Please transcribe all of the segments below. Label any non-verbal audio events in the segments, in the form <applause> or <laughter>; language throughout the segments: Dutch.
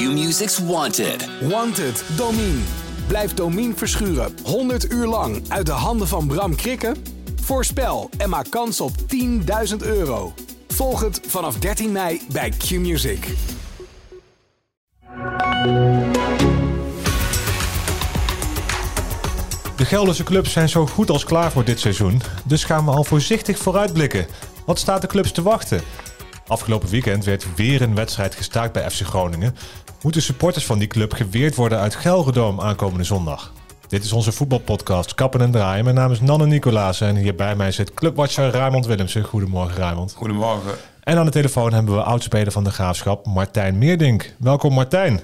Q-Music's Wanted. Wanted, Domine. Blijf Domine verschuren 100 uur lang uit de handen van Bram Krikken? Voorspel en maak kans op 10.000 euro. Volg het vanaf 13 mei bij Q-Music. De Gelderse clubs zijn zo goed als klaar voor dit seizoen. Dus gaan we al voorzichtig vooruitblikken. Wat staat de clubs te wachten? Afgelopen weekend werd weer een wedstrijd gestaakt bij FC Groningen. Moeten supporters van die club geweerd worden uit Gelredoom aankomende zondag? Dit is onze voetbalpodcast Kappen en Draaien. Mijn naam is Nanne Nicolaas en hier bij mij zit clubwatcher Raymond Willemsen. Goedemorgen Raymond. Goedemorgen. En aan de telefoon hebben we oudspeler van de Graafschap Martijn Meerdink. Welkom Martijn.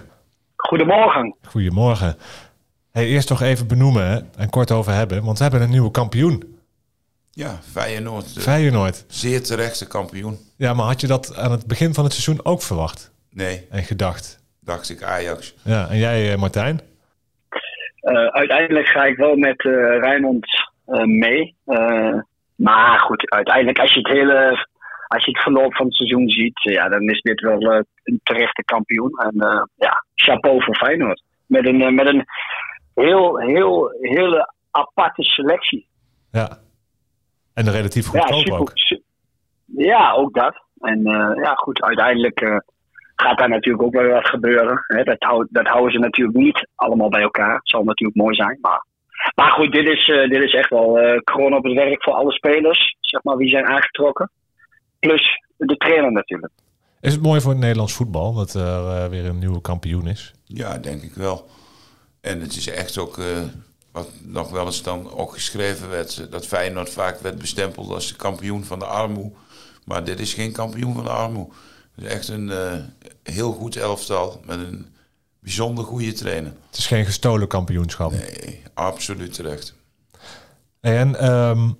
Goedemorgen. Goedemorgen. Hey, eerst toch even benoemen hè, en kort over hebben, want we hebben een nieuwe kampioen. Ja, Feyenoord. eh, Feyenoord. Zeer terechte kampioen. Ja, maar had je dat aan het begin van het seizoen ook verwacht Nee, en gedacht? dacht ik Ajax. Ja, en jij eh, Martijn? Eh, uiteindelijk ga ik wel met eh Rijnmond eh, mee. Eh, maar goed, uiteindelijk als je het hele als je het verloop van het seizoen ziet, ja, dan is dit wel een terechte kampioen. En eh, ja, chapeau voor Feyenoord. Met een, met een heel, heel, hele aparte selectie. Ja. En relatief Ja, goedkoop super- ook. Ja, ook dat. En eh, ja, goed, uiteindelijk eh, gaat daar natuurlijk ook wel wat gebeuren. Hè? Dat, hou- dat houden ze natuurlijk niet allemaal bij elkaar. Het zal natuurlijk mooi zijn. Maar, maar goed, dit is, eh, dit is echt wel eh kroon op het werk voor alle spelers. Zeg maar, wie zijn aangetrokken. Plus de trainer natuurlijk. Is het mooi voor het Nederlands voetbal dat er eh, weer een nieuwe kampioen is? Ja, denk ik wel. En het is echt ook, eh, wat nog wel eens dan ook geschreven werd, dat Feyenoord vaak werd bestempeld als de kampioen van de armoe. Maar dit is geen kampioen van de armoe. Het is echt een eh, heel goed elftal met een bijzonder goede trainer. Het is geen gestolen kampioenschap. Nee, absoluut terecht. En ehm,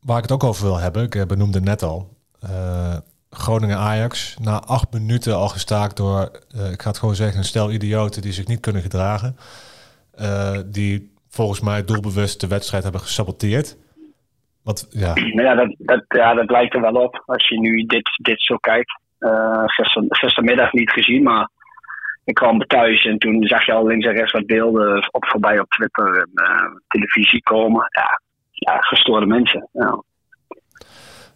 waar ik het ook over wil hebben, ik eh, benoemde net al, eh, Groningen-Ajax, na acht minuten al gestaakt door, ik ga het gewoon zeggen, een stel idioten die zich niet kunnen gedragen. Die volgens mij doelbewust de wedstrijd hebben gesaboteerd. Wat, ja, ja, dat, dat, ja, dat lijkt er wel op als je nu dit, dit zo kijkt. Eh gister, gistermiddag niet gezien, maar ik kwam thuis en toen zag je al links en rechts wat beelden op voorbij op Twitter en eh, televisie komen. Ja, ja gestoorde mensen. Ja.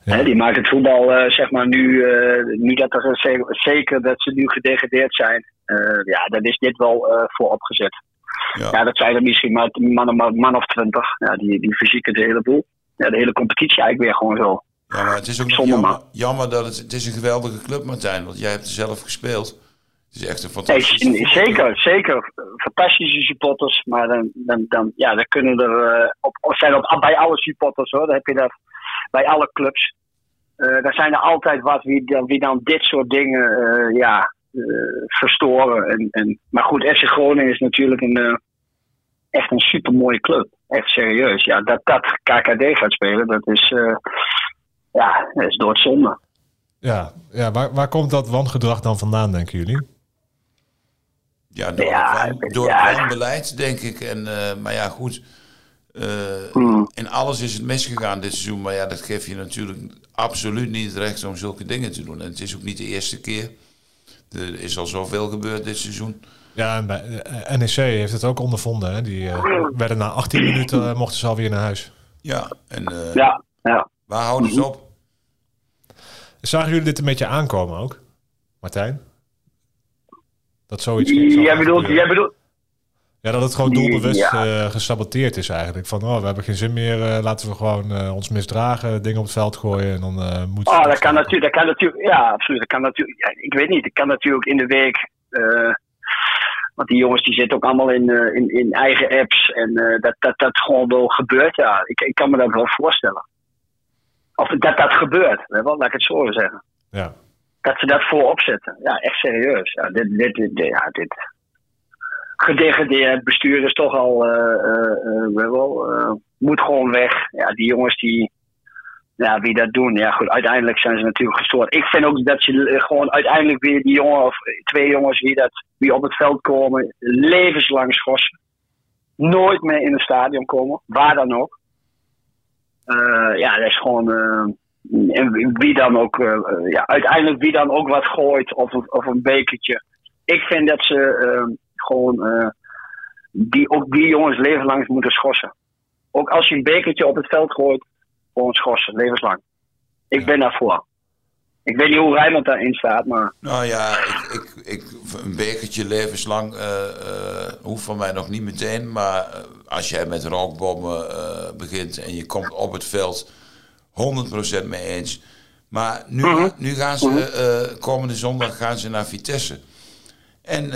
Ja. Hè, die maken het voetbal, eh, zeg maar, nu, nu dat er ze- zeker dat ze nu gedegradeerd zijn. ja, dan is dit wel voor opgezet. Ja. Ja, dat zijn er misschien maar man, man of twintig. Ja, die, die fysieke de hele boel. Ja, de hele competitie eigenlijk weer gewoon zo. Ja, maar het is ook Zonde, jammer, jammer dat het, het is een geweldige club, Martijn. Want jij hebt er zelf gespeeld. Het is echt een Nee, fantastische... zeker, zeker. Fantastische supporters. Maar dan, dan, dan, ja, dan kunnen er. eh, op, zijn op, bij alle supporters hoor. Dan heb je dat bij alle clubs. Eh daar zijn er altijd wat wie, dan- wie dan dit soort dingen eh, ja, verstoren. En, en, maar goed, FC Groningen is natuurlijk een, echt een supermooie club. Echt serieus. Ja, dat, dat KKD gaat spelen, dat is, eh, ja, dat is doodzonde. ja, ja waar, waar komt dat wangedrag dan vandaan, denken jullie? Ja, door, Ja, het, wan- door ja. het wanbeleid, denk ik. En, eh, maar ja, goed. eh, Hmm. In alles is het misgegaan dit seizoen. Maar ja, dat geeft je natuurlijk absoluut niet het recht om zulke dingen te doen. En het is ook niet de eerste keer. Er is al zoveel gebeurd dit seizoen. Ja, en bij eh, NEC heeft het ook ondervonden. Hè? Die eh, werden na 18 minuten eh, mochten ze alweer naar huis. Ja, en eh, Ja, ja. waar houden ze op? Zagen jullie dit een beetje aankomen ook, Martijn? Dat zoiets Jij bedoelt, gebeuren. jij bedoelt, Ja, dat het gewoon doelbewust Ja. eh, gesaboteerd is eigenlijk. Van, oh, we hebben geen zin meer, laten we gewoon eh, ons misdragen, dingen op het veld gooien en dan eh moet Oh, dat kan natuurlijk, dat kan natuurlijk, ja, absoluut. Dat kan natuurlijk, ja, ik weet niet, dat kan natuurlijk in de week. Want die jongens die zitten ook allemaal in, eh, in, in eigen apps en eh, dat, dat dat gewoon wel gebeurt. Ja, ik, ik kan me dat wel voorstellen. Of dat dat gebeurt, hè, wel, laat ik het zo zeggen. Ja. Dat ze dat voorop zetten. Ja, echt serieus. Ja, dit, dit, dit, dit- ja, dit gedegradeerd bestuur is toch al, eh, wel, moet gewoon weg. Ja, die jongens die, ja, wie dat doen. Ja, goed, uiteindelijk zijn ze natuurlijk gestoord. Ik vind ook dat ze eh, gewoon uiteindelijk weer die jongen of twee jongens die, dat, die op het veld komen, levenslang schorsen. Nooit meer in het stadion komen, waar dan ook. Eh, ja, dat is gewoon. eh, en wie- dan ook, eh, eh, ja, uiteindelijk wie dan ook wat gooit, of, een- of een bekertje, ik vind dat ze gewoon eh, die, ook die jongens levenslang moeten schorsen. Ook als je een bekertje op het veld gooit, gewoon schorsen, levenslang. Ik ben daarvoor. Ik weet niet hoe Rijmond daarin staat, maar... Nou ja, ik, ik, ik, een bekertje levenslang uh, uh, hoeft van mij nog niet meteen. Maar uh, als jij met rookbommen begint en je komt op het veld 100% mee eens. Maar nu, Mhm. nu gaan ze, komende zondag gaan ze naar Vitesse. En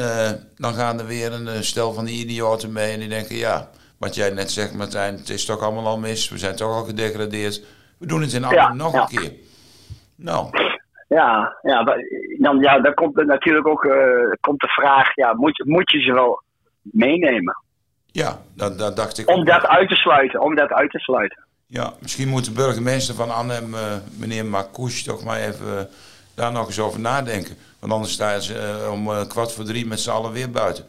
dan gaan er weer een stel van die idioten mee en die denken, ja, wat jij net zegt Martijn, het is toch allemaal al mis. We zijn toch al gedegradeerd. We doen het in Arnhem ja, nog ja. een keer. Nou... Ja, ja, dan, ja, dan komt er natuurlijk ook uh, komt de vraag: ja, moet, moet je ze wel meenemen? Ja, dat, dat dacht ik. Om dat uit te sluiten, om dat uit te sluiten. Ja, misschien moet de burgemeester van Arnhem, uh, meneer Marcouch, toch maar even uh, daar nog eens over nadenken. Want anders staan ze om kwart voor drie met z'n allen weer buiten.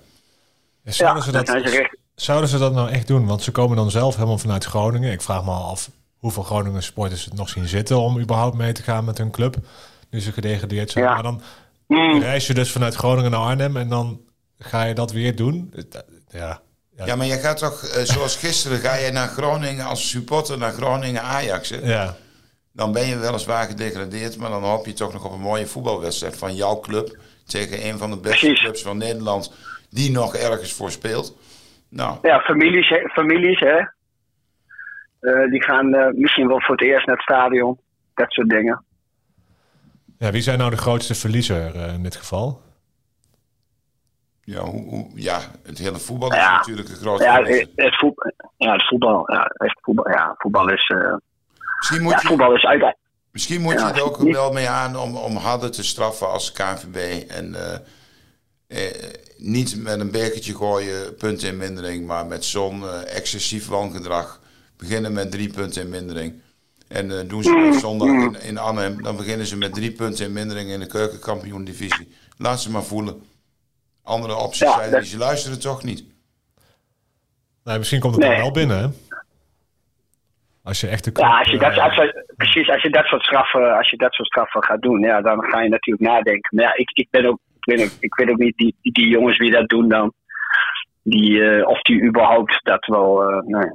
Ja, zouden, ja, ze dat, zouden ze dat nou echt doen? Want ze komen dan zelf helemaal vanuit Groningen. Ik vraag me af hoeveel Groningen sporters het nog zien zitten om überhaupt mee te gaan met hun club nu ze gedegradeerd zijn. Ja. Maar dan mm. reis je dus vanuit Groningen naar Arnhem en dan ga je dat weer doen. Ja, ja. ja maar je gaat toch, uh, zoals gisteren, ga je naar Groningen als supporter naar Groningen Ajax. Hè? Ja. Dan ben je weliswaar gedegradeerd, maar dan hoop je toch nog op een mooie voetbalwedstrijd van jouw club tegen een van de beste clubs van Nederland die nog ergens voor speelt. Nou. Ja, families, hè, families hè. Uh, die gaan uh, misschien wel voor het eerst naar het stadion. Dat soort dingen. Ja, wie zijn nou de grootste verliezer uh, in dit geval? Ja, hoe, hoe, ja, het hele voetbal is ja. natuurlijk een grote ja, het, het, voetbal, ja, het voetbal. Ja, voetbal, ja, voetbal is. Uh, misschien moet ja, je, voetbal is uit. Misschien moet je er ook niet. wel mee aan om, om harder te straffen als KNVB. En uh, eh, niet met een bekertje gooien, punten in mindering, maar met zo'n excessief wangedrag. Beginnen met drie punten in mindering. En uh, doen ze mm. zondag in, in Arnhem, dan beginnen ze met drie punten in mindering in de keukenkampioen-divisie. Laat ze maar voelen. Andere opties ja, zijn die ze luisteren toch niet. Nee, misschien komt het nee. dan wel binnen, hè? Als je echt de ja, als je dat, als je, precies, als je dat soort straffen, als je dat soort straffen gaat doen, ja, dan ga je natuurlijk nadenken. Maar ja, ik, ik ben ook, ik weet ook, ik weet ook niet die, die, die jongens die dat doen dan, die, uh, of die überhaupt dat wel, uh, nee.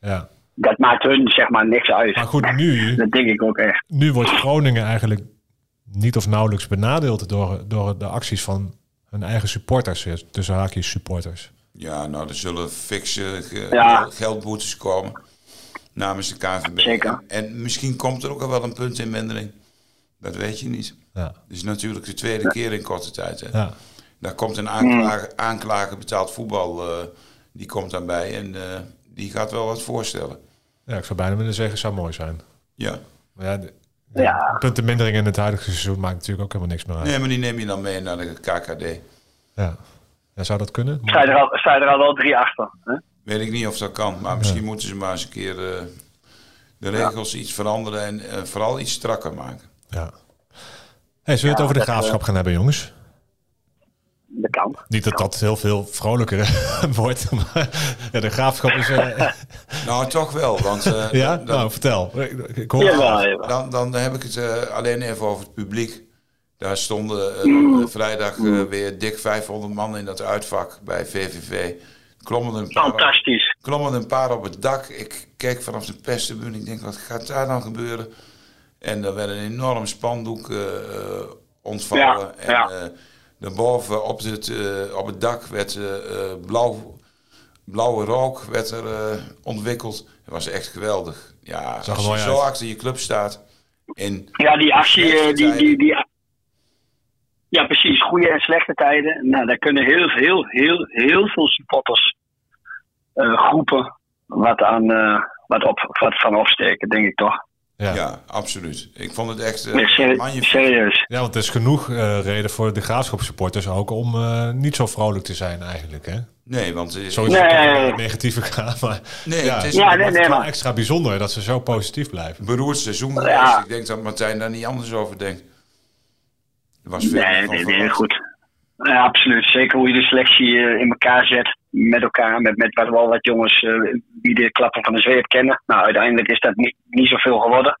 Ja dat maakt hun zeg maar niks uit. Maar goed, nu... Dat denk ik ook echt. Nu wordt Groningen eigenlijk niet of nauwelijks benadeeld door, door de acties van hun eigen supporters. Tussen haakjes supporters. Ja, nou, er zullen fikse ge ja. geldboetes komen namens de KNVB. Zeker. En misschien komt er ook al wel een punt in mindering. Dat weet je niet. Ja. Het is natuurlijk de tweede ja. keer in korte tijd. Hè. Ja. Daar komt een aanklager, aanklager betaald voetbal, uh, die komt daarbij en uh, die gaat wel wat voorstellen. Ja, ik zou bijna willen zeggen, zou mooi zijn. Ja. Maar ja, de, de ja. puntenmindering in het huidige seizoen maakt natuurlijk ook helemaal niks meer uit. Nee, maar die neem je dan mee naar de KKD. Ja. ja zou dat kunnen? Sta je er al, sta je er al wel drie achter? Hè? Weet ik niet of dat kan, maar misschien ja. moeten ze maar eens een keer uh, de regels ja. iets veranderen en uh, vooral iets strakker maken. Ja. Hey, zullen we het over de graafschap gaan hebben, jongens? de kant. Niet dat dat heel veel vrolijker <laughs> wordt, maar ja, de graafschap is... Uh... <laughs> nou, toch wel, want... Uh, <laughs> ja? Dan, nou, vertel. Ik, hoor ja. Dan, dan heb ik het uh, alleen even over het publiek. Daar stonden mm. vrijdag mm. weer dik 500 man in dat uitvak bij VVV. Klommen een paar Fantastisch. Op, klommen een paar op het dak. Ik keek vanaf de perstribune. Ik denk, wat gaat daar nou gebeuren? En er werd een enorm spandoek ontvallen. Ja, ja. En, Daarboven op het, uh, op het dak werd uh, blauw, blauwe rook werd er, uh, ontwikkeld. Dat was echt geweldig. Ja, Zag als je zo uit. achter je club staat. In Ja, die actie, die, die, ja precies, goede en slechte tijden. Nou, daar kunnen heel, heel, heel, heel veel supporters eh, groepen wat, aan, eh, wat, op, wat van opsteken, denk ik toch. Ja. Ja. absoluut. Ik vond het echt uh, serieus. ja, want er is genoeg eh, reden voor de graafschapsupporters ook om eh, niet zo vrolijk te zijn eigenlijk. Hè? Nee, want het is, Sowieso Nee. een negatieve <laughs> gaan, maar Nee, ja, het is- Ja, nee, nee, maar- extra bijzonder dat ze zo positief blijven. beroerd seizoen. Ja. Ik denk dat Martijn daar niet anders over denkt. Er was veel Nee, nee, nee, goed. Ja, absoluut. Zeker hoe je de selectie eh, in elkaar zet met elkaar, met, met wel wat jongens eh, die de klappen van de zweep kennen. Nou, uiteindelijk is dat niet, niet zoveel geworden.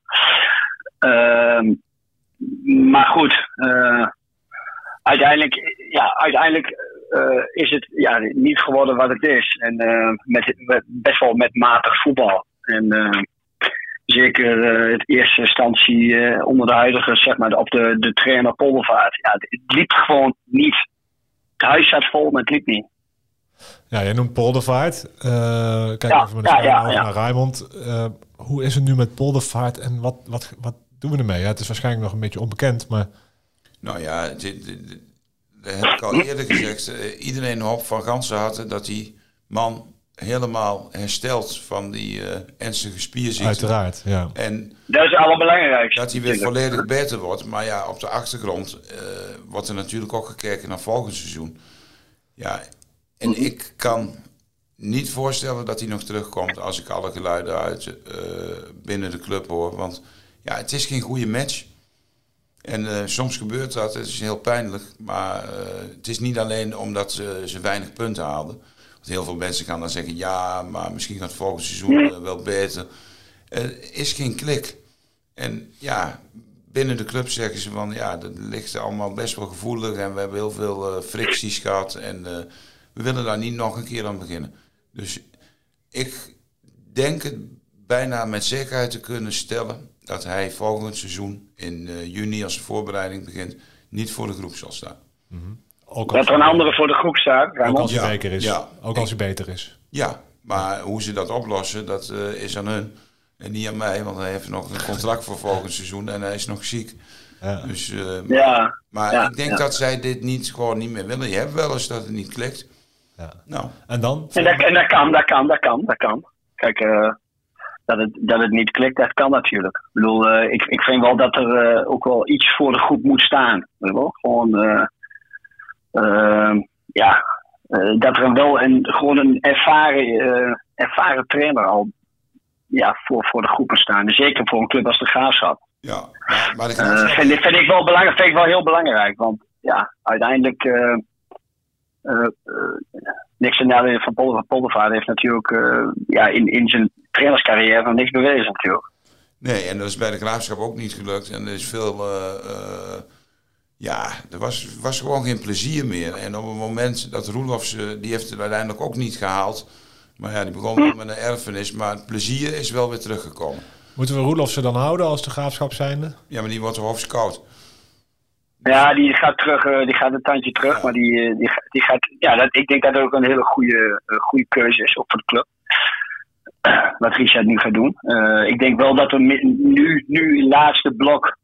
Ehm, maar goed, eh, uiteindelijk, ja, uiteindelijk is het ja, niet geworden wat het is. En met, best wel met matig voetbal. En uh, zeker het eerste instantie onder de huidige, zeg maar, op de, de trainer Poldervaart. Ja, het, liep gewoon niet. Het huis zat vol, maar het liep niet. Ja, jij noemt Poldervaart. kijk ja, even met de ja, ja, ja. naar Rijmond. hoe is het nu met Poldervaart en wat, wat, wat doen we ermee? Ja, het is waarschijnlijk nog een beetje onbekend, maar... Nou ja, dat heb ik al eerder gezegd. Iedereen hoopt van ganse harte dat die man helemaal herstelt van die uh, ernstige spierziekte. Uiteraard, ja. En dat is het allerbelangrijkste. Dat hij weer volledig beter wordt. Maar ja, op de achtergrond uh, wordt er natuurlijk ook gekeken naar volgend seizoen. Ja, en mhm. ik kan niet voorstellen dat hij nog terugkomt als ik alle geluiden uit binnen de club hoor. Want ja, het is geen goede match. En eh, soms gebeurt dat, het is heel pijnlijk. Maar uh, het is niet alleen omdat ze, ze weinig punten haalden. Want heel veel mensen gaan dan zeggen, ja, maar misschien gaat het volgend seizoen uh, wel beter. Er is geen klik. En ja, binnen de club zeggen ze van, ja, dat ligt allemaal best wel gevoelig. En we hebben heel veel fricties gehad. En we willen daar niet nog een keer aan beginnen. Dus ik denk het bijna met zekerheid te kunnen stellen dat hij volgend seizoen in uh, juni, als de voorbereiding begint, niet voor de groep zal staan. Mm -hmm. Ook dat er een andere voor de groep staat. Ook als hij beter is. Ja. Ook als hij beter is. Ja, maar hoe ze dat oplossen, dat uh, is aan hun. En niet aan mij, want hij heeft nog een contract voor volgend seizoen en hij is nog ziek. Ja. Dus, uh, ja. Maar ja. ik denk dat zij dit niet, gewoon niet meer willen. Je hebt wel eens dat het niet klikt. Ja. Nou. En dan? En dat, en dat kan, dat kan, dat kan, dat kan. Kijk, uh, dat het, dat het niet klikt, dat kan natuurlijk. Ik bedoel, uh, ik, ik vind wel dat er uh, ook wel iets voor de groep moet staan. Weet wel? Gewoon, uh, ja, dat er wel een, gewoon een ervaren, ervaren trainer al ja, voor, voor de groep moet staan. Zeker voor een club als de Graafschap. Ja, maar, maar de graafschap... vind, ik, vind, ik wel belangrijk, vind ik wel heel belangrijk. Want ja, uiteindelijk uh, uh, niks te van Polder, Poldervaart heeft natuurlijk uh, ja, in, in zijn trainerscarrière nog niks bewezen natuurlijk. Nee, en dat is bij de graafschap ook niet gelukt. En er is veel. Ja, er was, was gewoon geen plezier meer. En op het moment dat Roelofs, die heeft het uiteindelijk ook niet gehaald. Maar ja, die begon met een erfenis. Maar het plezier is wel weer teruggekomen. Moeten we Roelofse dan houden als de graafschap zijnde? Ja, maar die wordt hoofdscout. Ja, die gaat terug, uh, die gaat een tandje terug, maar die, uh, die, die gaat, ja, dat, ik denk dat dat ook een hele goede, uh, goede keuze is ook voor de club. <clears throat> Wat Richard nu gaat doen. ik denk wel dat we nu, nu in laatste blok,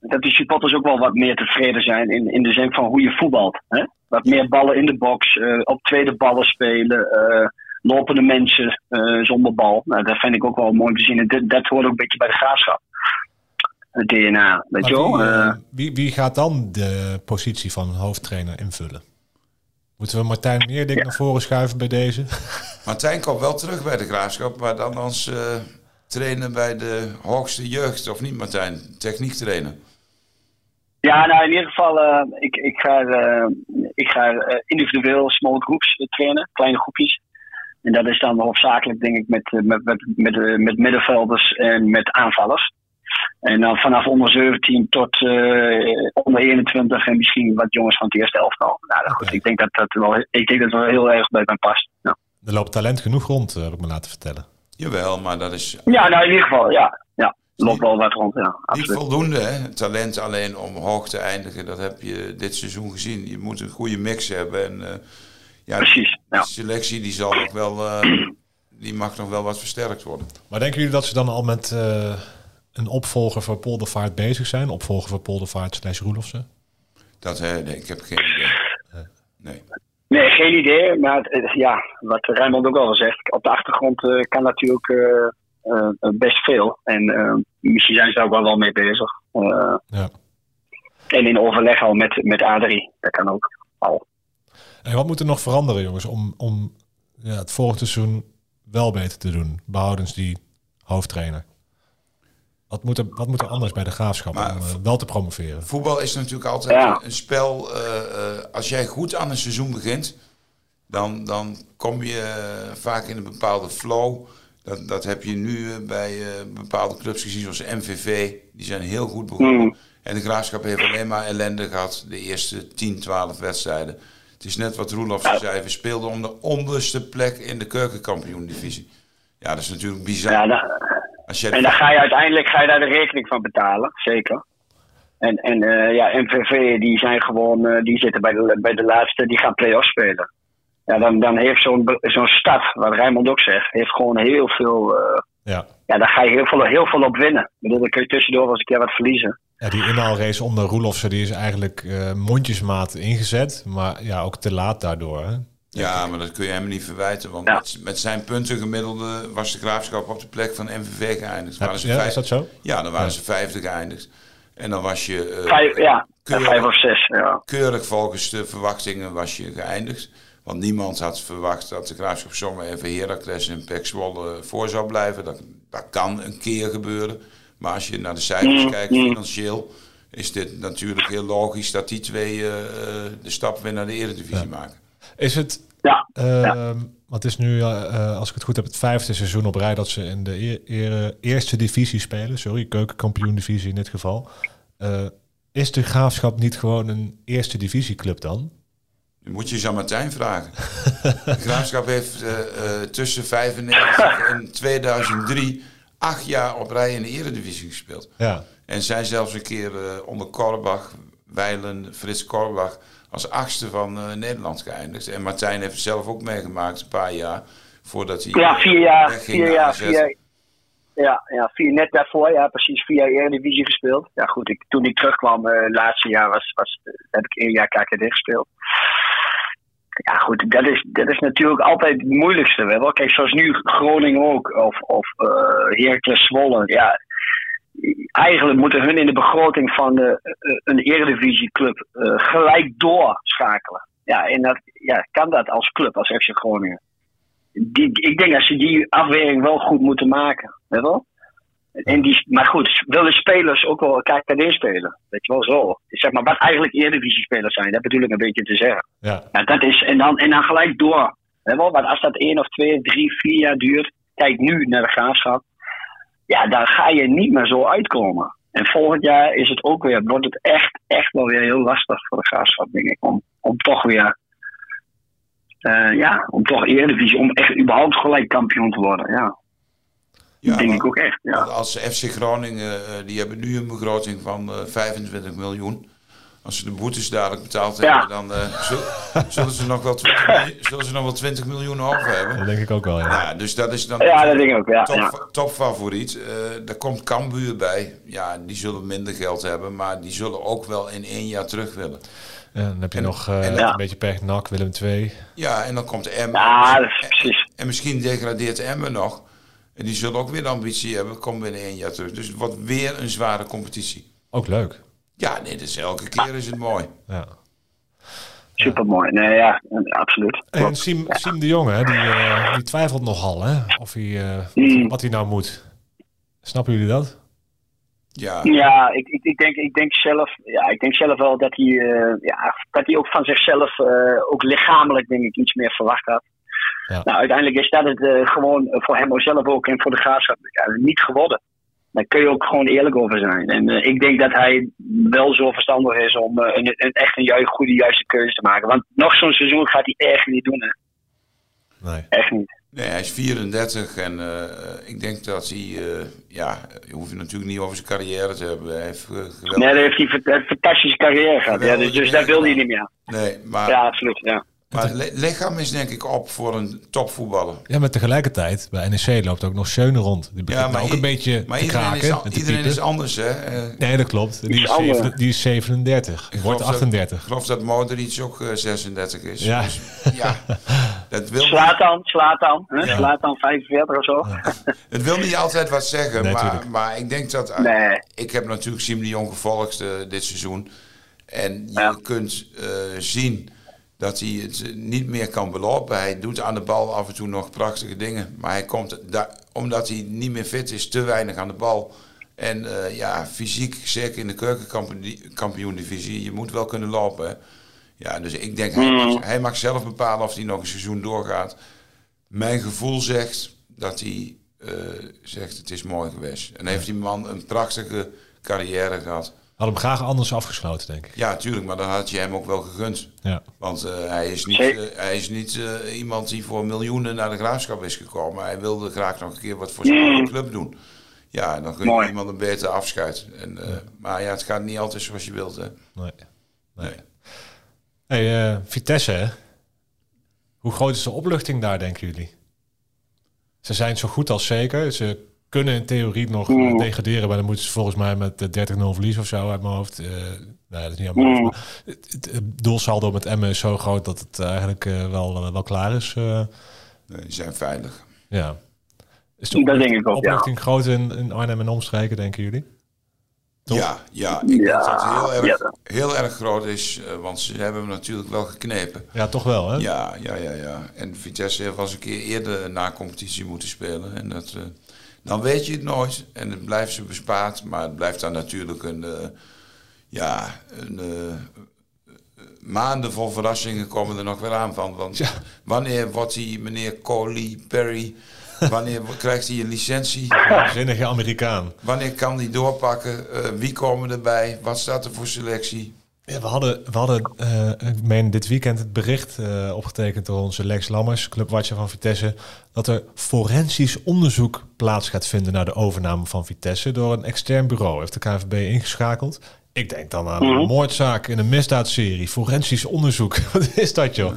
dat de supporters ook wel wat meer tevreden zijn in, in de zin van hoe je voetbalt. Hè? Wat meer ballen in de box, op tweede ballen spelen, lopende mensen zonder bal. Nou, dat vind ik ook wel mooi te zien. En dat, dat hoort ook een beetje bij de graafschap het DNA. Weet je wel? Wie, uh, wie, wie, gaat dan de positie van hoofdtrainer invullen? Moeten we Martijn Meerdink ja. naar voren schuiven bij deze? <laughs> Martijn komt wel terug bij de graafschap, maar dan als uh, trainer bij de hoogste jeugd, of niet Martijn? Techniek trainer. Ja, nou in ieder geval, uh, ik, ik ga, ik ga individueel small groups trainen, kleine groepjes. En dat is dan hoofdzakelijk, denk ik, met, met, met, met, met middenvelders en met aanvallers. En dan vanaf onder 17 tot uh, onder 21 en misschien wat jongens van het eerste elftal. Nou, okay. goed, ik denk dat dat wel, ik denk dat wel heel erg bij mij past. Ja. Er loopt talent genoeg rond, heb ik me laten vertellen. Jawel, maar dat is... Ja, nou in ieder geval, ja. ja. Loopt wel wat rond, ja. Absoluut. Niet voldoende, hè. Talent alleen om hoog te eindigen, dat heb je dit seizoen gezien. Je moet een goede mix hebben. En, uh, ja, Precies, de ja. selectie die zal nog wel... Uh, die mag nog wel wat versterkt worden. Maar denken jullie dat ze dan al met... Uh een opvolger voor Poldervaart bezig zijn? Opvolger voor Poldervaart slash Roelofse? Dat, uh, nee, ik heb geen idee. Nee. Nee, geen idee. Maar het, ja, wat Rijmond ook al zegt, op de achtergrond uh, kan natuurlijk uh, best veel. En misschien zijn ze daar ook wel, wel mee bezig. ja. En in overleg al met, met Adrie, dat kan ook al. En wat moet er nog veranderen, jongens, om, om ja, het volgende seizoen wel beter te doen? Behoudens die hoofdtrainer. Wat moet, er, wat moet er anders bij de graafschap om uh, wel te promoveren? Voetbal is natuurlijk altijd ja. een spel. Uh, uh, als jij goed aan een seizoen begint, dan, dan kom je vaak in een bepaalde flow. Dat, dat heb je nu bij bepaalde clubs gezien, zoals MVV. Die zijn heel goed begonnen. Mm. En de Graafschap heeft alleen maar ellende gehad de eerste 10, 12 wedstrijden. Het is net wat Roelof zei, we speelden om de onderste plek in de keukenkampioen-divisie. Ja, dat is natuurlijk bizar. Ja, Als en dan ga je uiteindelijk ga je daar de rekening van betalen, zeker. En, en eh, ja, MVV die zijn gewoon, eh, die zitten bij de, bij de laatste, die gaan play-off spelen. Ja, dan, dan heeft zo'n zo'n stad, wat Rijmond ook zegt, heeft gewoon heel veel, eh, Ja. ja, daar ga je heel veel, heel veel op winnen. Ik bedoel, dan kun je tussendoor wel eens een keer wat verliezen. Ja, die inhaalrace onder Roelofsen die is eigenlijk eh, mondjesmaat ingezet, maar ja, ook te laat daardoor. Hè? Ja, maar dat kun je hem niet verwijten. Want Ja. met, met zijn puntengemiddelde was de graafschap op de plek van MVV geëindigd. Waren ze Ja, vijf- is dat zo? Ja, dan waren Ja. ze vijfde geëindigd. En dan was je eh, Vijf, ja, keurig. vijf of zes. Ja. keurig volgens de verwachtingen was je geëindigd. Want niemand had verwacht dat de graafschap zomaar even Heracles en Pek Zwolle voor zou blijven. Dat, dat kan een keer gebeuren. Maar als je naar de cijfers Mm, kijkt, mm. financieel, is dit natuurlijk heel logisch dat die twee eh, eh, de stap weer naar de Eredivisie maken. Is het, Ja, ehm wat is nu, eh, als ik het goed heb, het vijfde seizoen op rij dat ze in de eer- eer- eerste divisie spelen, sorry, keukenkampioen divisie in dit geval. Eh, is de graafschap niet gewoon een eerste divisieclub dan? Moet je Jean Martijn vragen. de graafschap heeft eh, eh, tussen 95 en 2003 acht jaar op rij in de Eredivisie gespeeld. Ja, En zijn zelfs een keer eh, onder Korbach, Weilen, Frits Korbach, als achtste van eh, Nederland geëindigd. En Martijn heeft het zelf ook meegemaakt, een paar jaar, voordat hij ja vier jaar, vier naar jaar, vier, ja, ja, vier net daarvoor, ja, precies vier jaar Eredivisie gespeeld. Ja, goed, ik, toen ik terugkwam, eh, het laatste jaar was, was, heb ik één jaar KKD gespeeld. Ja, goed, dat is, dat is natuurlijk altijd het moeilijkste. Wel. Kijk, zoals nu Groningen ook, of, of eh Heracles Zwolle. Ja, eigenlijk moeten hun in de begroting van de, eh, een Eredivisieclub eh gelijk doorschakelen. Ja, en dat ja, kan dat als club, als FC Groningen. Die, ik denk dat ze die afweging wel goed moeten maken. Weet wel? En die, maar goed, willen spelers ook wel KKD spelen? Weet je wel zo. Zeg maar, wat eigenlijk Eredivisie-spelers zijn, dat bedoel ik een beetje te zeggen. ja, dat is, en, dan, en dan gelijk door. Je wel? Want als dat één of twee, drie, vier jaar duurt, kijk nu naar de graafschap. Ja, dan ga je niet meer zo uitkomen. En volgend jaar is het ook weer, wordt het echt, echt wel weer heel lastig voor de graafschap, denk ik. Om, om toch weer, eh, ja, om toch Eredivisie, om echt überhaupt gelijk kampioen te worden. Ja, Ja, denk want- ik ook echt. Ja. Als FC Groningen, eh, die hebben nu een begroting van eh, 25 miljoen. Als ze de boetes dadelijk betaald Ja. hebben, dan eh, <laughs> zul- zullen, ze nog wel 20 <laughs> miljoen, zullen ze nog wel 20 miljoen over hebben. dat denk ik ook wel. Ja. Ja, dus dat is dan Ja, dat denk ik ook. Ja, top, ja. topfavoriet. Eh daar komt Cambuur bij. Ja, die zullen minder geld hebben, maar die zullen ook wel in één jaar terug willen. En dan heb je En- nog eh, en- een beetje pech, NAC, Willem II. Ja, en dan komt Emmen. Ja, dat is precies. En misschien degradeert Emmen nog. En die zullen ook weer de ambitie hebben, komen binnen één jaar terug. Dus het wordt weer een zware competitie. Ook leuk. Ja, nee, dus elke keer is het mooi. Ja. Supermooi. Nee, ja, absoluut. En. Siem, Siem de Jong, hè, die, eh, die twijfelt nogal hè, of hij, eh, Mm. wat hij nou moet. Snappen jullie dat? Ja, Ja, ik, ik, ik, denk, ik, denk zelf, ja, ik denk zelf wel dat hij, eh, ja, dat hij ook van zichzelf, eh, ook lichamelijk denk ik, iets meer verwacht had. Ja. Nou, uiteindelijk is dat het eh, gewoon voor hem zelf ook en voor de graafschap ja, niet geworden. Daar kun je ook gewoon eerlijk over zijn. En eh, ik denk dat hij wel zo verstandig is om eh, een, een, echt een ju goede, juiste keuze te maken. Want nog zo'n seizoen gaat hij echt niet doen. Hè. Nee. Echt niet. nee, hij is 34 en eh, ik denk dat hij, eh, ja, je hoeft het natuurlijk niet over zijn carrière te hebben. Hij heeft geweldig- Nee, daar heeft hij een een fantastische carrière gehad. Ja, dus, dus daar wil hij niet meer. Nee, maar, Ja, absoluut. Ja. Maar het li- lichaam is denk ik op voor een topvoetballer. Ja, maar tegelijkertijd, bij NEC loopt ook nog Schöne rond. Die begint Ja, maar ook een beetje Maar te iedereen, kraken. is, iedereen is anders, hè? Eh, Nee, dat klopt. Die is, Iets anders. zeven- die is 37. Ik Wordt geloof dat- 38. Ik geloof dat Modric ook eh, 36 is. Ja. Dus, ja, <laughs> dat wil, niet, Slatan, Slatan, hè? Ja. Slatan 45 of zo. <laughs> het wil niet altijd wat zeggen, Nee, maar, maar ik denk dat... Nee. Ik heb natuurlijk Siem de Jong gevolgd eh, dit seizoen. En je Ja. kunt eh, zien dat hij het niet meer kan belopen. Hij doet aan de bal af en toe nog prachtige dingen. Maar hij komt, omdat hij niet meer fit is, te weinig aan de bal. En eh, ja, fysiek, zeker in de keukenkampioen-divisie, je moet wel kunnen lopen. Hè. Ja, dus ik denk, hij, mag, hij mag zelf bepalen of hij nog een seizoen doorgaat. Mijn gevoel zegt dat hij eh, zegt, het is mooi geweest. En heeft die man een prachtige carrière gehad. Had hem graag anders afgesloten, denk ik. Ja, tuurlijk, maar dan had je hem ook wel gegund. Ja. Want eh, hij is niet, eh, hij is niet eh, iemand die voor miljoenen naar de graafschap is gekomen. Hij wilde graag nog een keer wat voor zijn eigen club doen. Ja, en dan kun je Mooi. iemand een beter afschuit. En, eh, Maar ja, het gaat niet altijd zoals je wilt. Hè. Nee. Nee. Hey, eh, Vitesse, hè? Hoe groot is de opluchting daar, denken jullie? Ze zijn zo goed als zeker. Ze kunnen in theorie nog eh, degraderen, maar dan moeten ze volgens mij met de 30-0 verliezen of zo uit mijn hoofd. Eh nee, dat is niet aan mijn hoofd. maar Het, het, het doelsaldo met Emmen is zo groot dat het eigenlijk eh, wel, wel klaar is. eh. Nee, die zijn veilig. ja. Is Dat denk ik ook, ja. opluchting groot in, in Arnhem en omstreken, denken jullie? Toch? Ja, ja, ik denk dat het heel erg, ja. heel erg groot is. eh, want ze hebben hem natuurlijk wel geknepen. Ja, toch wel, hè? Ja, ja, ja, ja. En Vitesse heeft wel eens een keer eerder na competitie moeten spelen. En dat, eh, dan weet je het nooit. En het blijft ze bespaard. Maar het blijft dan natuurlijk een... eh, ja, een... eh, maanden vol verrassingen komen er nog weer aan van. Want wanneer wordt die meneer Coley Perry... <laughs> Wanneer krijgt hij een licentie? Zinnige Amerikaan. Wanneer kan die doorpakken? Eh, wie komen erbij? Wat staat er voor selectie? Ja, we hadden, we hadden eh, ik meen dit weekend het bericht eh, opgetekend door onze Lex Lammers, clubwatcher van Vitesse, dat er forensisch onderzoek plaats gaat vinden naar de overname van Vitesse door een extern bureau. Heeft de KNVB ingeschakeld. Ik denk dan aan een moordzaak in een misdaadserie. Forensisch onderzoek. <laughs> Wat is dat, joh? <laughs>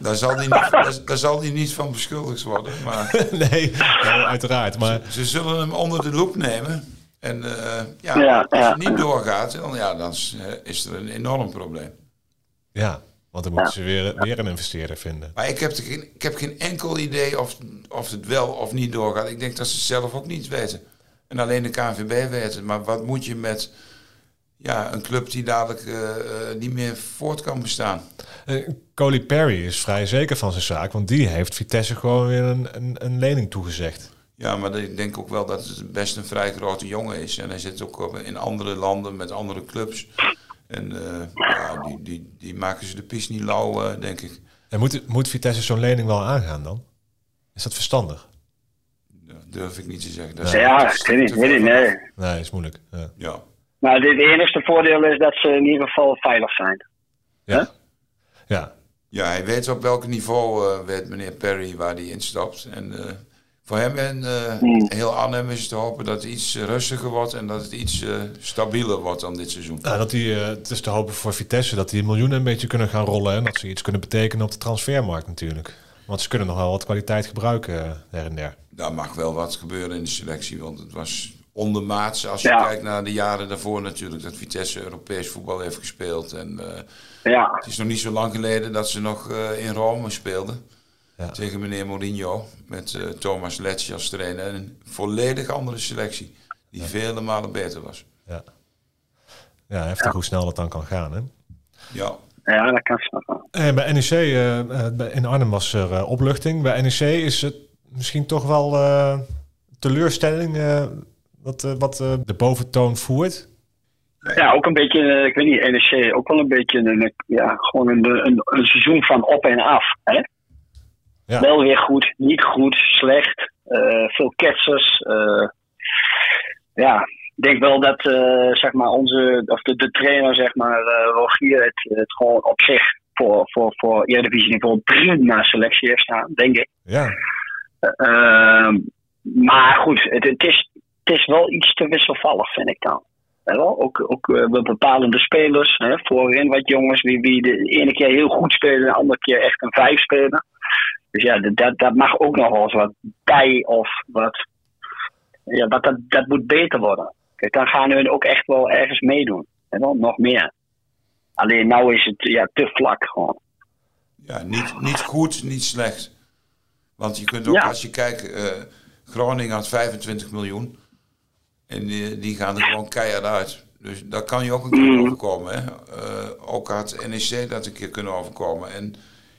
Daar zal hij niet, daar, daar zal hij niet van beschuldigd worden. Maar <laughs> nee, ja, uiteraard. Maar ze zullen hem onder de loep nemen. En eh, ja, Ja, als ja. het niet doorgaat, dan, ja, dan is, eh, is er een enorm probleem. ja, want dan moeten ze weer, weer een investeerder vinden. Maar ik heb, er geen, ik heb geen enkel idee of, of het wel of niet doorgaat. Ik denk dat ze het zelf ook niet weten. En alleen de KNVB weet het. Maar wat moet je met ja, een club die dadelijk eh, niet meer voort kan bestaan? Eh, Coley Perry is vrij zeker van zijn zaak, want die heeft Vitesse gewoon weer een, een, een lening toegezegd. Ja, maar ik denk ook wel dat het best een vrij grote jongen is. En hij zit ook in andere landen met andere clubs. En eh, ja, die, die, die maken ze de pies niet lauw, eh, denk ik. En moet, moet Vitesse zo'n lening wel aangaan dan? Is dat verstandig? Ja, durf ik niet te zeggen. Dat is- Ja, dat ik weet niet, nee. Nee, is moeilijk. Ja. Ja. Maar het enige voordeel is dat ze in ieder geval veilig zijn. Ja. ja. ja, hij weet op welk niveau eh, weet meneer Perry waar hij instapt. En eh, voor hem en eh, heel Arnhem is het te hopen dat het iets rustiger wordt en dat het iets eh, stabieler wordt dan dit seizoen. Nou, dat die, eh, het is te hopen voor Vitesse dat die miljoenen een beetje kunnen gaan rollen. En dat ze iets kunnen betekenen op de transfermarkt natuurlijk. Want ze kunnen nog wel wat kwaliteit gebruiken her en der. Daar mag wel wat gebeuren in de selectie, want het was ondermaats als je Ja. kijkt naar de jaren daarvoor natuurlijk, dat Vitesse Europees voetbal heeft gespeeld. En eh, Ja, het is nog niet zo lang geleden dat ze nog eh, in Rome speelden. Ja. Tegen meneer Mourinho met eh, Thomas Letch als trainer. En een volledig andere selectie, die vele malen beter was. Ja, ja heftig hoe snel dat dan kan gaan. Hè? Ja, ja dat kan snappen. Eh, bij NEC, eh, eh, bij- in Arnhem was er eh, opluchting. Bij NEC is het misschien toch wel eh, teleurstelling eh, wat, wat de boventoon voert. Ja, ook een beetje, ik weet niet, NEC, ook wel een beetje een, ja, gewoon een, een, een seizoen van op en af. Hè? Ja. Wel weer goed, niet goed, slecht, eh, veel ketsers. eh. ja, ik denk wel dat eh, zeg maar onze, of de, de trainer, zeg maar, Rogier, het, het gewoon op zich voor, voor, voor Eredivisie niveau prima selectie heeft staan, denk ik. Ja, Ehm, maar goed, het, het, is, het is wel iets te wisselvallig, vind ik dan. Wel? Ook, ook bij bepalende spelers, hè, voorin wat jongens, wie, wie de ene keer heel goed spelen, de andere keer echt een vijf spelen. Dus ja, dat- dat, mag ook nog wel eens wat bij of wat. Ja, dat, dat, dat moet beter worden. Kijk, dan gaan we ook echt wel ergens meedoen. Wel? Nog meer. Alleen nou is het ja, te vlak gewoon. ja niet, niet goed, niet slecht. Want je kunt ook, Ja. als je kijkt, eh, Groningen had 25 miljoen. En die, die gaan er gewoon keihard uit. Dus daar kan je ook een keer overkomen. Hè? Eh, ook had NEC dat een keer kunnen overkomen. En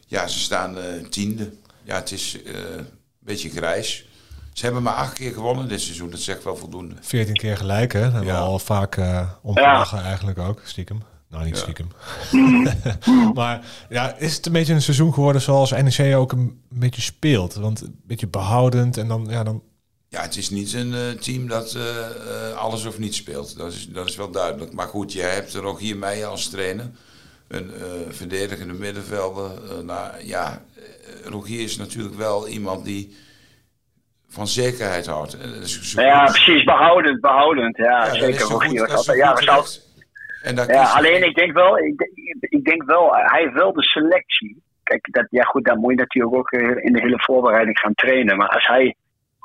ja, ze staan eh, tiende. Ja, het is eh, een beetje grijs. Ze hebben maar acht keer gewonnen dit seizoen. Dat zegt wel voldoende. 14 keer gelijk, hè? Dat hebben Ja. we al vaak eh omgelachen eigenlijk ook, stiekem. Nou, niet Ja. stiekem. <laughs> <laughs> maar ja, is het een beetje een seizoen geworden zoals NEC ook een beetje speelt? Want een beetje behoudend en dan, ja, dan Ja, het is niet een eh, team dat eh, eh, alles of niets speelt. Dat is, dat is wel duidelijk. Maar goed, jij hebt er ook hier mij als trainer. Een eh, verdedigende middenvelder. Nou, ja, Rogier is natuurlijk wel iemand die van zekerheid houdt. Zo Ja, precies, behoudend, behoudend. Ja, zeker. Rogier goed- dat ja, terecht. En Ja, alleen ik denk wel, ik, denk- ik denk wel, hij heeft wel de selectie. Kijk, dat, ja goed, dan moet je natuurlijk ook in de hele voorbereiding gaan trainen. Maar als hij,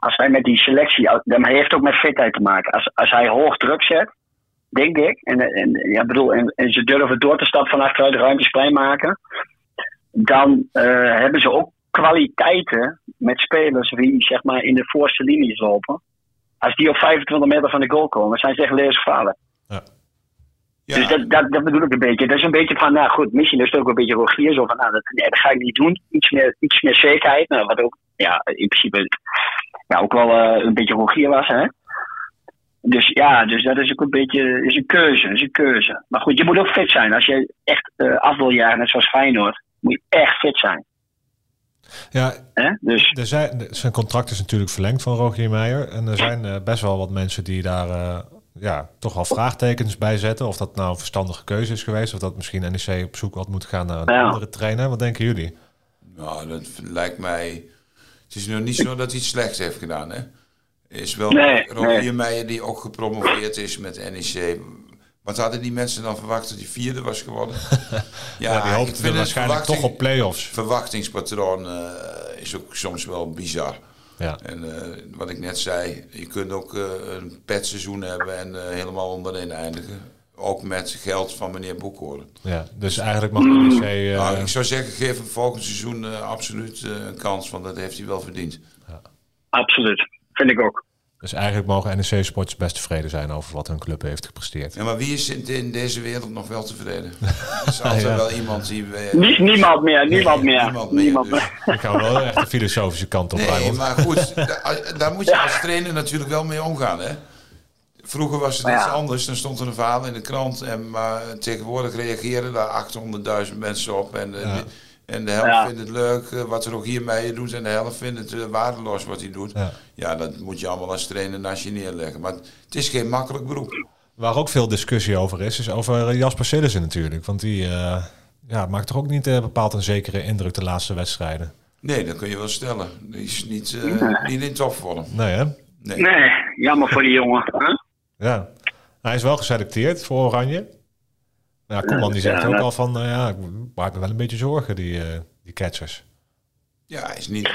als hij met die selectie, dan hij heeft ook met fitheid te maken. Als, als hij hoog druk zet, denk ik, en, en, ja, bedoel, en, en ze durven door te stappen van achteruit de ruimtes klein maken, dan eh, hebben ze ook kwaliteiten met spelers die zeg maar in de voorste linies lopen. Als die op 25 meter van de goal komen, zijn ze echt levensgevaarlijk. ja, Dus dat, dat, dat bedoel ik een beetje. Dat is een beetje van, nou goed, misschien is het ook een beetje Rogier. Zo van, nou, dat, nee, dat ga ik niet doen. Iets meer, iets meer zekerheid. Nou, wat ook, ja, in principe ja, ook wel eh, een beetje Rogier was, hè. Dus ja, dus dat is ook een beetje is een keuze. Is een keuze. Maar goed, je moet ook fit zijn. Als je echt eh, af wil jagen, net zoals Feyenoord, moet je echt fit zijn. Ja, Hè? Dus er zijn, zijn contract is natuurlijk verlengd van Rogier Meijer. En er zijn eh, best wel wat mensen die daar eh, ja, toch wel vraagtekens bij zetten. Of dat nou een verstandige keuze is geweest. Of dat misschien NEC op zoek had moeten gaan naar een Ja. andere trainer. Wat denken jullie? Nou, dat lijkt mij. Het is nog niet zo dat hij iets slechts heeft gedaan, hè? Is wel Nee, Rogier nee. Meijer die ook gepromoveerd is met NEC. Wat hadden die mensen dan verwacht dat hij vierde was geworden? <laughs> Ja, die ik hoopten vind dan het waarschijnlijk toch op play-offs. Verwachtingspatroon eh, is ook soms wel bizar. Ja. En eh, wat ik net zei, je kunt ook eh, een petseizoen hebben en helemaal onderin eindigen. Ook met geld van meneer Boekhoorn. ja, dus eigenlijk mag NEC... eh, Nou, ik zou zeggen, geef hem volgend seizoen eh, absoluut eh, een kans, want dat heeft hij wel verdiend. absoluut. Vind ik ook. dus eigenlijk mogen NEC Sports best tevreden zijn over wat hun club heeft gepresteerd. Ja, maar wie is in, in deze wereld nog wel tevreden? <laughs> Er is altijd Ja. wel iemand die... eh, Nie- niemand meer, niemand meer. Niemand meer, Niemand dus- meer. Ik ga wel echt de filosofische kant op, Nee, maar goed, da- daar moet je als trainer natuurlijk wel mee omgaan. Hè? Vroeger was het Ja. iets anders, dan stond er een verhaal in de krant. En, maar tegenwoordig reageren daar 800.000 mensen op. En, eh, Ja. en de helft Ja. vindt het leuk eh, wat er ook hiermee doet. En de helft vindt het eh, waardeloos wat hij doet. Ja. Ja. dat moet je allemaal als trainer naast je neerleggen. Maar het is geen makkelijk beroep. Waar ook veel discussie over is, is over Jasper Sillissen natuurlijk. Want die eh, ja, maakt toch ook niet bepaald een zekere indruk de laatste wedstrijden. Nee, dat kun je wel stellen. Die is niet, niet in topvorm. Nee hè? Nee. Nee, jammer voor die jongen. hè? Ja. Hij is wel geselecteerd voor Oranje. Ja, Koeman die zegt Ja, ook al van, nou ja, ik maak me wel een beetje zorgen, die, eh, die catchers. Ja, hij is niet,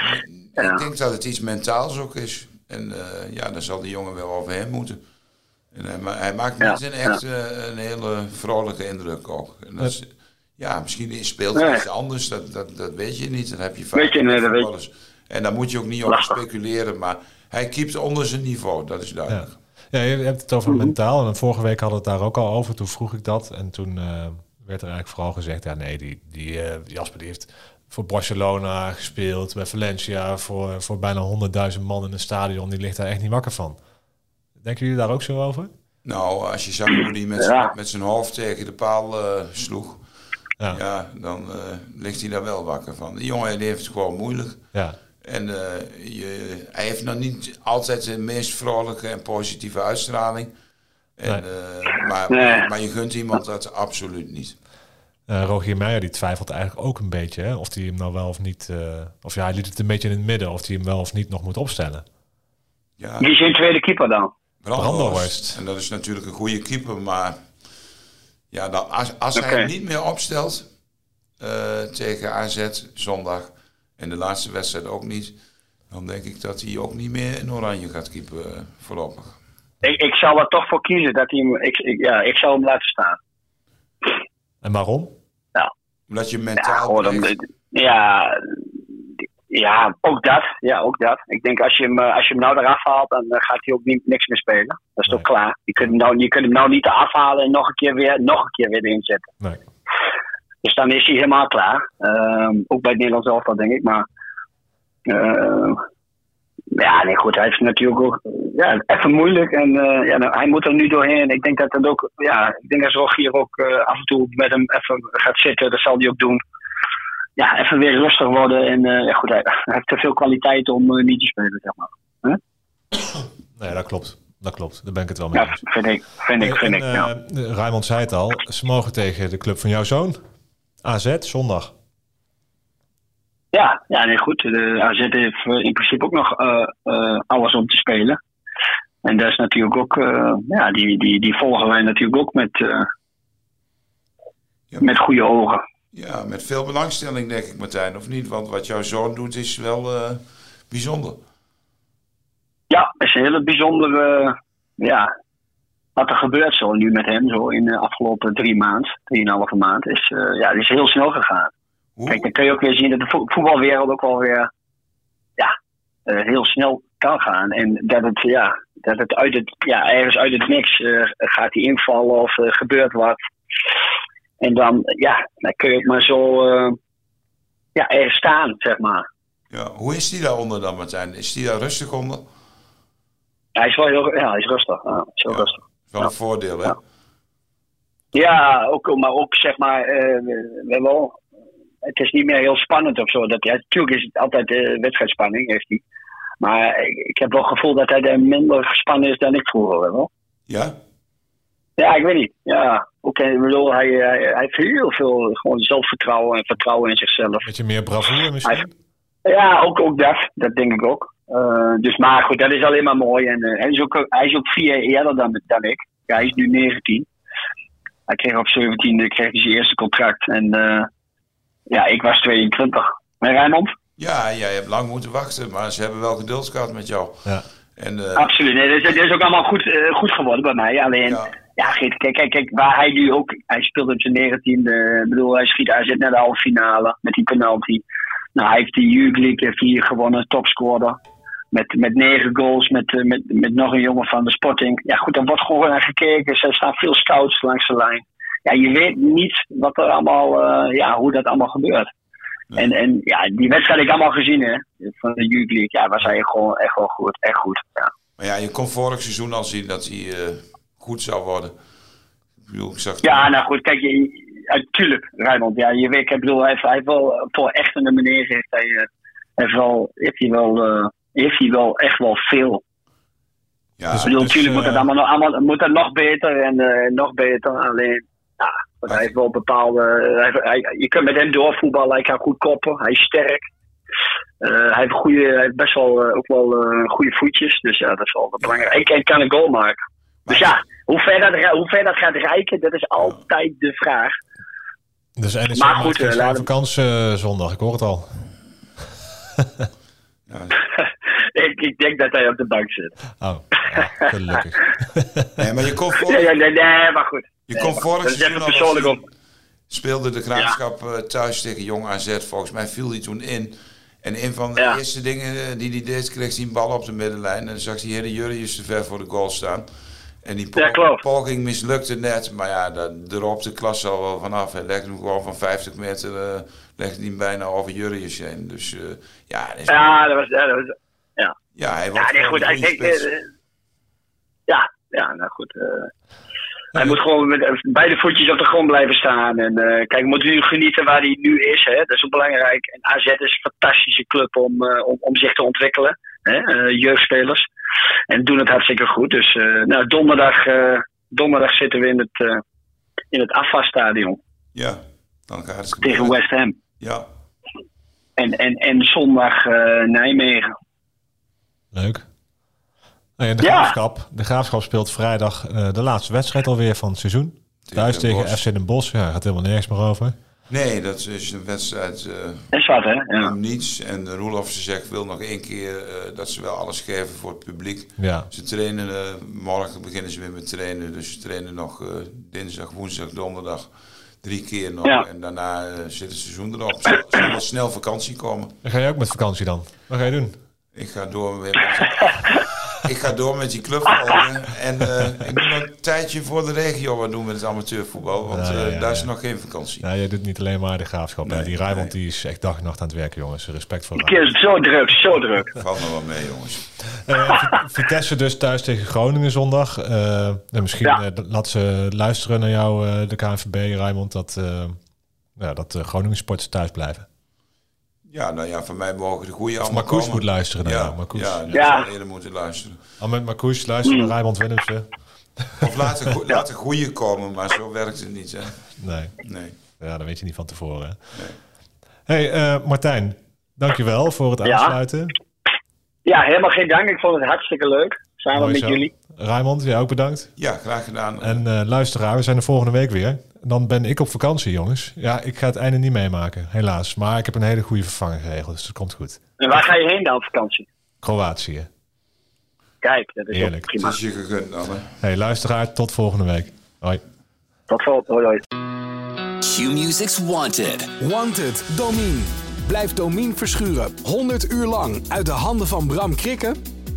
ik denk dat het iets mentaals ook is. En eh, ja, dan zal die jongen wel over hem moeten. En hij, ma- hij maakt Ja, niet een echt eh, een hele vrolijke indruk ook. En dat is, ja, misschien speelt Nee. hij iets anders, dat, dat, dat weet je niet. Dat heb je vaak Weet je, nee, dat weet- voetballers. En daar moet je ook niet op speculeren. Maar hij keept onder zijn niveau, dat is duidelijk. ja, je hebt het over mentaal. En vorige week hadden we het daar ook al over. Toen vroeg ik dat. En toen eh, werd er eigenlijk vooral gezegd, ja nee, die, die eh, Jasper die heeft voor Barcelona gespeeld, bij Valencia, voor, voor bijna 100.000 man in een stadion. Die ligt daar echt niet wakker van. Denken jullie daar ook zo over? Nou, als je zag hoe hij met, Ja. zijn- met zijn hoofd tegen de paal eh, sloeg, Ja. ja, dan eh, ligt hij daar wel wakker van. Die jongen die heeft het gewoon moeilijk. Ja. En eh, je, hij heeft nog niet altijd de meest vrolijke en positieve uitstraling. En, Nee. eh, maar, Nee. maar je gunt iemand dat absoluut niet. Eh, Rogier Meijer die twijfelt eigenlijk ook een beetje hè, of hij hem nou wel of niet. eh, of ja, hij liet het een beetje in het midden of hij hem wel of niet nog moet opstellen. Ja, Wie is je tweede keeper dan? Brandhorst. Brandhorst. En dat is natuurlijk een goede keeper, maar ja, dan, als, hij hem niet meer opstelt eh, tegen AZ zondag en de laatste wedstrijd ook niet, dan denk ik dat hij ook niet meer in oranje gaat keeper eh, voorlopig. Ik, ik zou er toch voor kiezen dat hij hem. Ik, ik- ja, ik zou hem laten staan. En waarom? Omdat je Ja, mentaal ja, ja, ook dat. Ja, ook dat. Ik denk als je hem, eh, als je hem nou eraf haalt, dan eh, gaat hij ook niet, niks meer spelen. Dat is Nee. toch klaar. Je kunt, hem nou, je kunt hem nou niet eraf halen en nog een keer weer, nog een keer weer erin zetten. Nee. Dus dan is hij helemaal klaar. Ehm, ook bij het Nederlands elftal, denk ik. Maar ehm, ja, nee, goed. Hij heeft natuurlijk ook ja, even moeilijk. En eh, ja, nou, hij moet er nu doorheen. Ik denk dat dat ook, ja, ik denk dat Rogier ook eh, af en toe met hem even gaat zitten. Dat zal hij ook doen. Ja, even weer rustig worden. En eh, ja, goed, hij, hij heeft te veel kwaliteit om niet te spelen, zeg maar. Nee, dat klopt. Dat klopt. Daar ben ik het wel mee Ja, eens. vind ik. Vind ik, vind En, ik. Ja. Raymond zei het al. Ze mogen tegen de club van jouw zoon. AZ, zondag. Ja, ja nee, goed. De AZ heeft eh, in principe ook nog eh, eh, alles om te spelen. En dat is natuurlijk ook, eh, ja, die, die, die volgen wij natuurlijk ook met, eh, Ja. met goede ogen. Ja, met veel belangstelling denk ik, Martijn, of niet? Want wat jouw zoon doet is wel eh, bijzonder. Ja, het is een hele bijzondere, ja, wat er gebeurt zo nu met hem, zo in de afgelopen drie maanden, drieënhalve maand, is, eh, ja, is heel snel gegaan. Kijk, dan kun je ook weer zien dat de vo- voetbalwereld ook wel weer, ja, eh, heel snel kan gaan. En dat het, ja, dat het uit het, ja, ergens uit het niks eh, gaat hij invallen of gebeurt wat. En dan, ja, dan kun je ook maar zo, ja, ergens staan, zeg maar. Ja, hoe is die daaronder dan, Martijn? Is die daar rustig onder? Hij is wel heel, ja, hij is rustig. Ja, hij is heel Ja. rustig. Wel een voordeel, hè? Ja. Ja, ook, maar ook zeg maar, eh, we- wel, het is niet meer heel spannend of zo. Dat, ja, natuurlijk is het altijd eh, wedstrijdspanning, heeft hij. Maar ik, ik heb wel het gevoel dat hij er minder gespannen is dan ik vroeger wel. Ja? Ja, ik weet niet. Ja, oké. ik bedoel, hij, hij, hij heeft heel veel gewoon zelfvertrouwen en vertrouwen in zichzelf. Beetje meer bravoure misschien. Ja, ook, ook dat. Dat denk ik ook. Eh, dus maar goed, dat is alleen maar mooi. En eh, hij, is ook, hij is ook vier jaar eerder dan, dan ik. Ja, hij is nu 19. Hij kreeg op 17 kreeg hij zijn eerste contract. En eh, ja, ik was 22. En Rijnmond? Ja, jij hebt lang moeten wachten, maar ze hebben wel geduld gehad met jou. Ja. En eh, Absoluut. Nee, dat, is, dat is ook allemaal goed, goed geworden bij mij. Alleen, ja, ja, kijk, kijk, kijk, kijk, waar hij nu ook... Hij speelt op zijn 19e. Ik bedoel, hij schiet AZ naar de halve finale met die penalty. Nou, hij heeft die Youth League heeft hij gewonnen, topscorer. Met, met negen goals, met, eh, met, met nog een jongen van de Sporting. Ja, goed, er wordt gewoon naar gekeken. Er staan veel scouts langs de lijn. Ja, je weet niet wat er allemaal, eh, ja, hoe dat allemaal gebeurt. En, en ja, die wedstrijd heb ik allemaal gezien, hè. Van de Youth League. Ja, was hij gewoon echt wel goed. Echt goed, ja. maar ja, je kon vorig seizoen al zien dat hij eh, goed zou worden. Ik bedoel, ik zag Ja, nou goed, kijk, je, natuurlijk, Rijnmond. Ja, je weet, ik bedoel, hij heeft, hij heeft wel voor echt een meneer heeft hij, eh, heeft wel, heeft hij wel, eh, heeft hij wel echt wel veel. ja, Dus- bedoel, natuurlijk moet eh, het allemaal, nog- allemaal moet het nog beter en eh, nog beter. Alleen, ja, hij heeft wel bepaalde. Hij, je kunt met hem doorvoetballen, hij kan goed koppen, hij is sterk. Eh, hij, heeft goede, hij heeft best wel eh, ook wel eh, goede voetjes, dus ja, dat is wel belangrijk. En hij kan een goal maken. Dus ja, hoe ver, dat, hoe ver dat gaat reiken, dat is altijd de vraag. Dus NEC Maar goed, zware laat vakantie eh, zondag. Ik hoor het al. <laughs> ja, <laughs> ik, ik denk dat hij op de bank zit. Oh, ja, gelukkig. <laughs> nee, maar je kon Ja, vorig, ja, nee, nee, maar goed. je Nee, kon maar vorig seizoen persoonlijk op. speelde de graafschap eh, thuis tegen Jong AZ. Volgens mij viel hij toen in. En een van de Ja. eerste dingen die hij deed, kreeg hij een bal op de middenlijn. En dan zag hij hele Jurrius te ver voor de goal staan. En die Ja, poging, mislukte net. Maar ja, daar de klas al wel vanaf. Hij legde hem gewoon van 50 meter eh legde hij hem bijna over Jurrius heen. Dus eh, ja, is- Ja, dat was. Ja, dat was ja. ja, hij Ja, nee, gewoon goed. Hij, ja, ja, nou goed. eh. hij moet gewoon met beide voetjes op de grond blijven staan. En kijk, moet nu genieten waar hij nu is. Hè? Dat is ook belangrijk. En AZ is een fantastische club om, om, om zich te ontwikkelen. Hè? jeugdspelers. En doen het hartstikke goed. Dus eh, nou, donderdag, eh, donderdag zitten we in het, eh in het afwasstadion Ja, dan gaat het tegen. West Ham. Ja, En, en, en zondag eh, Nijmegen. Leuk. Nou ja, de, Ja. graafschap, de graafschap speelt vrijdag eh, de laatste wedstrijd alweer van het seizoen. Thuis tegen. FC Den Bosch. Ja, gaat helemaal nergens meer over. Nee, dat is een wedstrijd eh, Dat is wat, hè? Ja. om niets. En Roelof zegt wil nog één keer eh, dat ze wel alles geven voor het publiek. Ja, Ze trainen, eh, morgen beginnen ze weer met trainen. Dus ze trainen nog eh, dinsdag, woensdag, donderdag. Drie keer nog. Ja. En daarna zit het seizoen erop. Zal, zal wel snel vakantie komen. dan ga je ook met vakantie dan. Wat ga je doen? Ik ga door met, <laughs> ik ga door met die club. En eh, ik moet nog een tijdje voor de regio wat doen met het amateurvoetbal. Want Ja, ja, eh, ja, daar is ja. nog geen vakantie. Ja, je doet niet alleen maar de graafschap. Nee, die Rijmond nee. die is echt dag en nacht aan het werken, jongens. Respect voor keer is zo druk, zo druk. Valt me wel mee, jongens. Eh, Vi- Vitesse dus thuis tegen Groningen zondag. Eh, en misschien laat ze luisteren naar jou, eh, de KNVB, Rijmond, dat, eh ja, dat de Groningen sporters thuis blijven. Ja, nou ja, van mij mogen de goede allemaal Marcouch komen. moet luisteren naar ja, jou, Marcouch. Ja, Ja. eerder moeten luisteren. Al met Marcouch luisteren naar Raymond Willemsen. Of laat de, go- laat de goede komen, maar zo werkt het niet. Hè? Nee, Nee. ja, dat weet je niet van tevoren. Hè? hey, eh, Martijn, dankjewel voor het Ja. aansluiten. Ja, helemaal geen dank. Ik vond het hartstikke leuk. Samen Mooi met zo. jullie. Raymond, jij ook bedankt. Ja, graag gedaan. En eh luisteraar, we zijn er volgende week weer. Dan ben ik op vakantie, jongens. Ja, ik ga het einde niet meemaken, helaas. Maar ik heb een hele goede vervanger geregeld, dus dat komt goed. En waar ga je heen dan op vakantie? Kroatië. Kijk, dat is Heerlijk. ook prima. het is je gegund dan, hè? Hey, luisteraar, tot volgende week. Hoi. Tot volgende. Hoi, hoi. Q-Music's Wanted. Wanted, Domien. Blijf Domien verschuren 100 uur lang uit de handen van Bram Krikken?